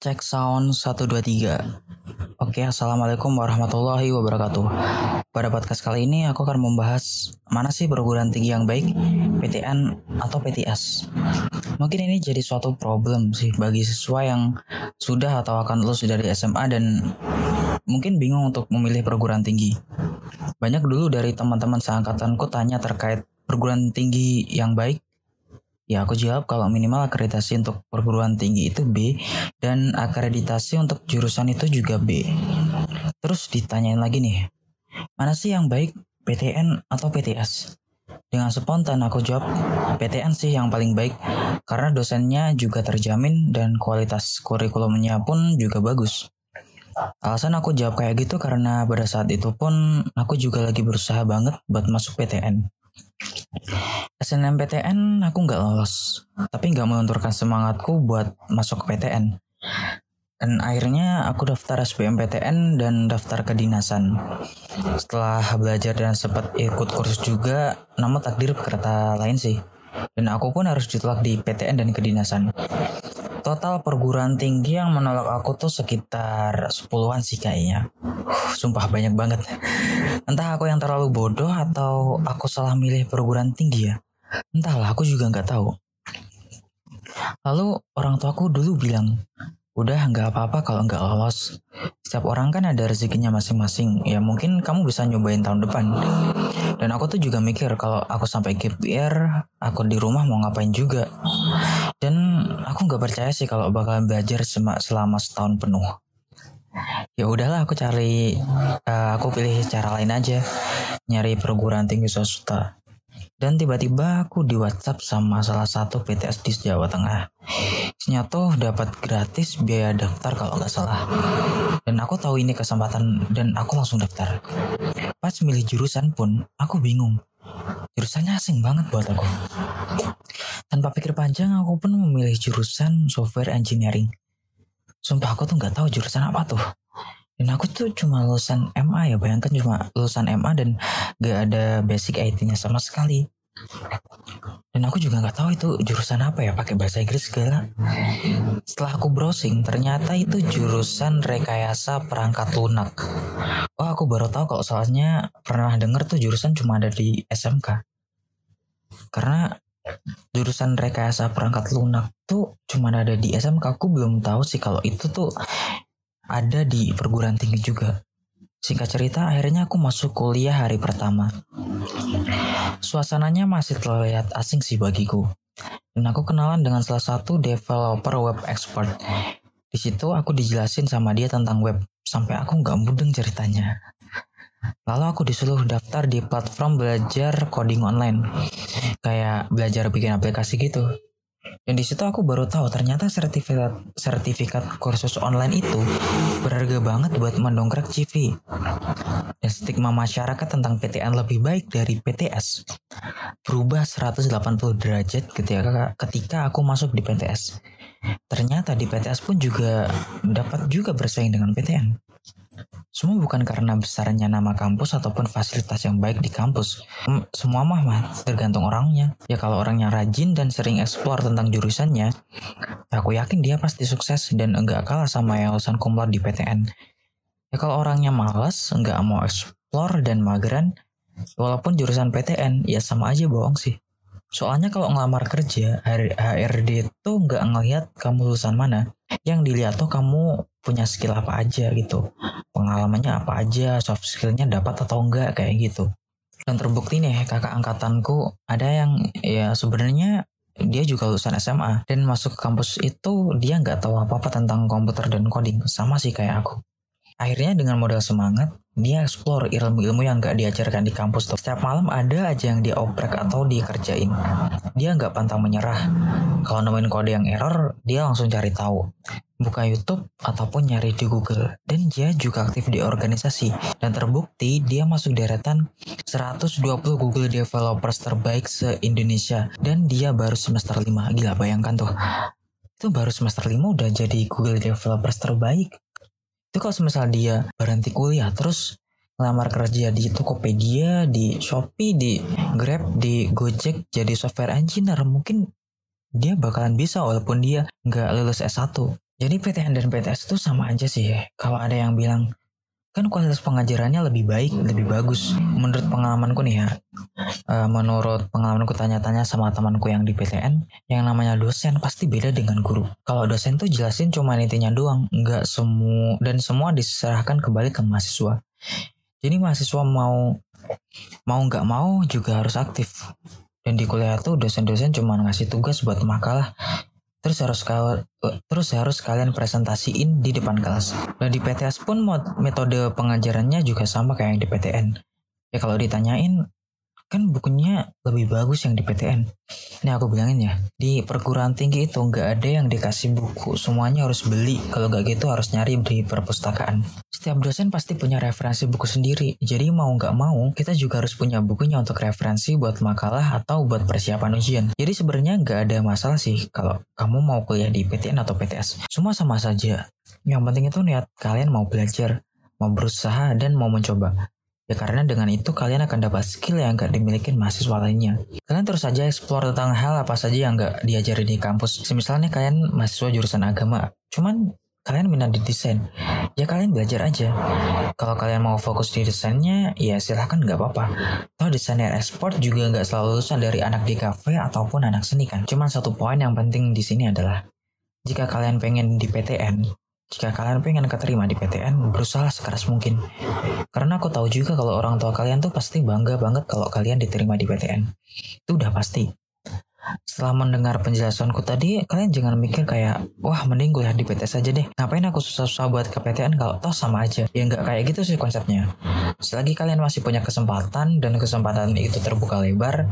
Cek sound 123 Oke assalamualaikum warahmatullahi wabarakatuh. Pada podcast kali ini aku akan membahas Mana sih perguruan tinggi yang baik PTN atau PTS Mungkin ini jadi suatu problem sih Bagi siswa yang sudah atau akan lulus dari SMA dan Mungkin bingung untuk memilih perguruan tinggi. Banyak dulu dari teman-teman seangkatanku tanya terkait perguruan tinggi yang baik Ya aku jawab kalau minimal akreditasi untuk perguruan tinggi itu B dan akreditasi untuk jurusan itu juga B. Terus ditanyain lagi nih, mana sih yang baik PTN atau PTS? Dengan spontan aku jawab PTN sih yang paling baik karena dosennya juga terjamin dan kualitas kurikulumnya pun juga bagus. Alasan aku jawab kayak gitu karena pada saat itu pun aku juga lagi berusaha banget buat masuk PTN. SNMPTN aku nggak lolos, tapi nggak melunturkan semangatku buat masuk ke PTN. Dan akhirnya aku daftar SBMPTN dan daftar kedinasan. Setelah belajar dan sempat ikut kursus juga, namun takdir berkata lain sih. Dan aku pun harus ditolak di PTN dan kedinasan. Total perguruan tinggi yang menolak aku tuh sekitar 10-an sih kayaknya. sumpah banyak banget. Entah aku yang terlalu bodoh atau aku salah milih perguruan tinggi ya. Entahlah, aku juga nggak tahu. Lalu orang tuaku dulu bilang, udah nggak apa-apa kalau nggak lolos. Setiap orang kan ada rezekinya masing-masing. Ya mungkin kamu bisa nyobain tahun depan. Dan aku tuh juga mikir kalau aku sampai year, aku di rumah mau ngapain juga. Aku nggak percaya sih kalau bakal belajar selama setahun penuh. Ya udahlah aku cari, uh, aku pilih cara lain aja, nyari perguruan tinggi swasta. Dan tiba-tiba aku di WhatsApp sama salah satu PTS di Jawa Tengah. Isinya tuh dapat gratis biaya daftar kalau nggak salah. Dan aku tahu ini kesempatan dan aku langsung daftar. Pas milih jurusan pun aku bingung. Jurusannya asing banget buat aku. Tanpa pikir panjang aku pun memilih jurusan software engineering. Sumpah aku tuh nggak tahu jurusan apa tuh. Dan aku tuh cuma lulusan MA ya, bayangkan cuma lulusan MA dan gak ada basic IT-nya sama sekali. Dan aku juga nggak tahu itu jurusan apa ya, pakai bahasa Inggris segala. Setelah aku browsing, ternyata itu jurusan rekayasa perangkat lunak. Oh, aku baru tahu kalau soalnya pernah denger tuh jurusan cuma ada di SMK. Karena jurusan rekayasa perangkat lunak tuh cuma ada di SMK. Aku belum tahu sih kalau itu tuh ada di perguruan tinggi juga. Singkat cerita, akhirnya aku masuk kuliah hari pertama. Suasananya masih terlihat asing sih bagiku. Dan aku kenalan dengan salah satu developer web expert. Di situ aku dijelasin sama dia tentang web, sampai aku nggak mudeng ceritanya. Lalu aku disuruh daftar di platform belajar coding online. Kayak belajar bikin aplikasi gitu. Dan di situ aku baru tahu ternyata sertifikat sertifikat kursus online itu berharga banget buat mendongkrak CV. Dan stigma masyarakat tentang PTN lebih baik dari PTS berubah 180 derajat ketika ketika aku masuk di PTS. Ternyata di PTS pun juga dapat juga bersaing dengan PTN. Semua bukan karena besarnya nama kampus ataupun fasilitas yang baik di kampus. Semua mah mah tergantung orangnya. Ya kalau orangnya rajin dan sering eksplor tentang jurusannya, aku yakin dia pasti sukses dan enggak kalah sama yang lulusan kumlot di PTN. Ya kalau orangnya malas, enggak mau eksplor dan mageran, walaupun jurusan PTN, ya sama aja bohong sih. Soalnya kalau ngelamar kerja, HRD itu nggak ngelihat kamu lulusan mana. Yang dilihat tuh kamu punya skill apa aja gitu. Pengalamannya apa aja, soft skillnya dapat atau enggak kayak gitu. Dan terbukti nih kakak angkatanku ada yang ya sebenarnya dia juga lulusan SMA dan masuk ke kampus itu dia nggak tahu apa-apa tentang komputer dan coding sama sih kayak aku. Akhirnya dengan modal semangat, dia explore ilmu-ilmu yang gak diajarkan di kampus tuh. Setiap malam ada aja yang dia oprek atau dia kerjain. Dia nggak pantang menyerah. Kalau nemuin kode yang error, dia langsung cari tahu. Buka YouTube ataupun nyari di Google. Dan dia juga aktif di organisasi. Dan terbukti dia masuk deretan 120 Google Developers terbaik se-Indonesia. Dan dia baru semester 5. Gila bayangkan tuh. Itu baru semester 5 udah jadi Google Developers terbaik itu kalau semisal dia berhenti kuliah terus ngelamar kerja di Tokopedia, di Shopee, di Grab, di Gojek jadi software engineer mungkin dia bakalan bisa walaupun dia nggak lulus S1 Jadi PTN dan PTS itu sama aja sih. Kalau ada yang bilang kan kualitas pengajarannya lebih baik, lebih bagus. Menurut pengalamanku nih ya, uh, menurut pengalamanku tanya-tanya sama temanku yang di PTN, yang namanya dosen pasti beda dengan guru. Kalau dosen tuh jelasin cuma intinya doang, nggak semua dan semua diserahkan kembali ke mahasiswa. Jadi mahasiswa mau mau nggak mau juga harus aktif. Dan di kuliah tuh dosen-dosen cuma ngasih tugas buat makalah terus harus kal terus harus kalian presentasiin di depan kelas. Dan di PTS pun metode pengajarannya juga sama kayak yang di PTN. Ya kalau ditanyain kan bukunya lebih bagus yang di PTN. Ini aku bilangin ya, di perguruan tinggi itu nggak ada yang dikasih buku, semuanya harus beli. Kalau nggak gitu harus nyari di perpustakaan. Setiap dosen pasti punya referensi buku sendiri, jadi mau nggak mau kita juga harus punya bukunya untuk referensi buat makalah atau buat persiapan ujian. Jadi sebenarnya nggak ada masalah sih kalau kamu mau kuliah di PTN atau PTS. Semua sama saja. Yang penting itu niat kalian mau belajar, mau berusaha dan mau mencoba. Ya karena dengan itu kalian akan dapat skill yang gak dimiliki mahasiswa lainnya. Kalian terus saja explore tentang hal apa saja yang gak diajari di kampus. Misalnya kalian mahasiswa jurusan agama, cuman kalian minat di desain, ya kalian belajar aja. Kalau kalian mau fokus di desainnya, ya silahkan nggak apa-apa. Toh desainer ekspor juga nggak selalu lulusan dari anak di kafe ataupun anak seni kan. Cuman satu poin yang penting di sini adalah jika kalian pengen di PTN, jika kalian pengen keterima di PTN, berusaha sekeras mungkin. Karena aku tahu juga kalau orang tua kalian tuh pasti bangga banget kalau kalian diterima di PTN. Itu udah pasti. Setelah mendengar penjelasanku tadi, kalian jangan mikir kayak, wah mending kuliah di PTS aja deh. Ngapain aku susah-susah buat ke PTN kalau toh sama aja. Ya nggak kayak gitu sih konsepnya. Selagi kalian masih punya kesempatan dan kesempatan itu terbuka lebar,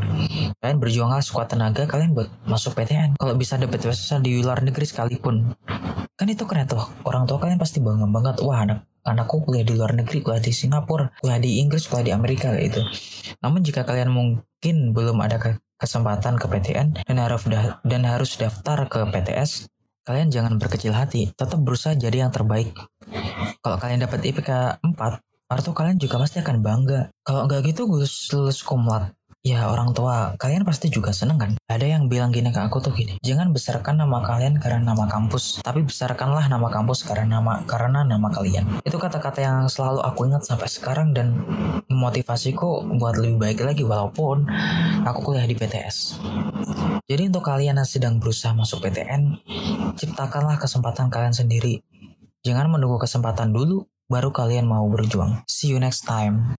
kalian berjuanglah sekuat tenaga kalian buat masuk PTN. Kalau bisa dapet beasiswa di luar negeri sekalipun, Kan itu keren tuh. Orang tua kalian pasti bangga banget. Wah anak anakku kuliah di luar negeri, kuliah di Singapura, kuliah di Inggris, kuliah di Amerika kayak gitu. Namun jika kalian mungkin belum ada kesempatan ke PTN dan harus dan harus daftar ke PTS, kalian jangan berkecil hati. Tetap berusaha jadi yang terbaik. Kalau kalian dapat IPK 4, artinya kalian juga pasti akan bangga. Kalau nggak gitu, gue lulus kumlat. Ya orang tua kalian pasti juga seneng kan? Ada yang bilang gini ke aku tuh gini, jangan besarkan nama kalian karena nama kampus, tapi besarkanlah nama kampus karena nama karena nama kalian. Itu kata-kata yang selalu aku ingat sampai sekarang dan memotivasiku buat lebih baik lagi walaupun aku kuliah di PTS. Jadi untuk kalian yang sedang berusaha masuk PTN, ciptakanlah kesempatan kalian sendiri. Jangan menunggu kesempatan dulu, baru kalian mau berjuang. See you next time.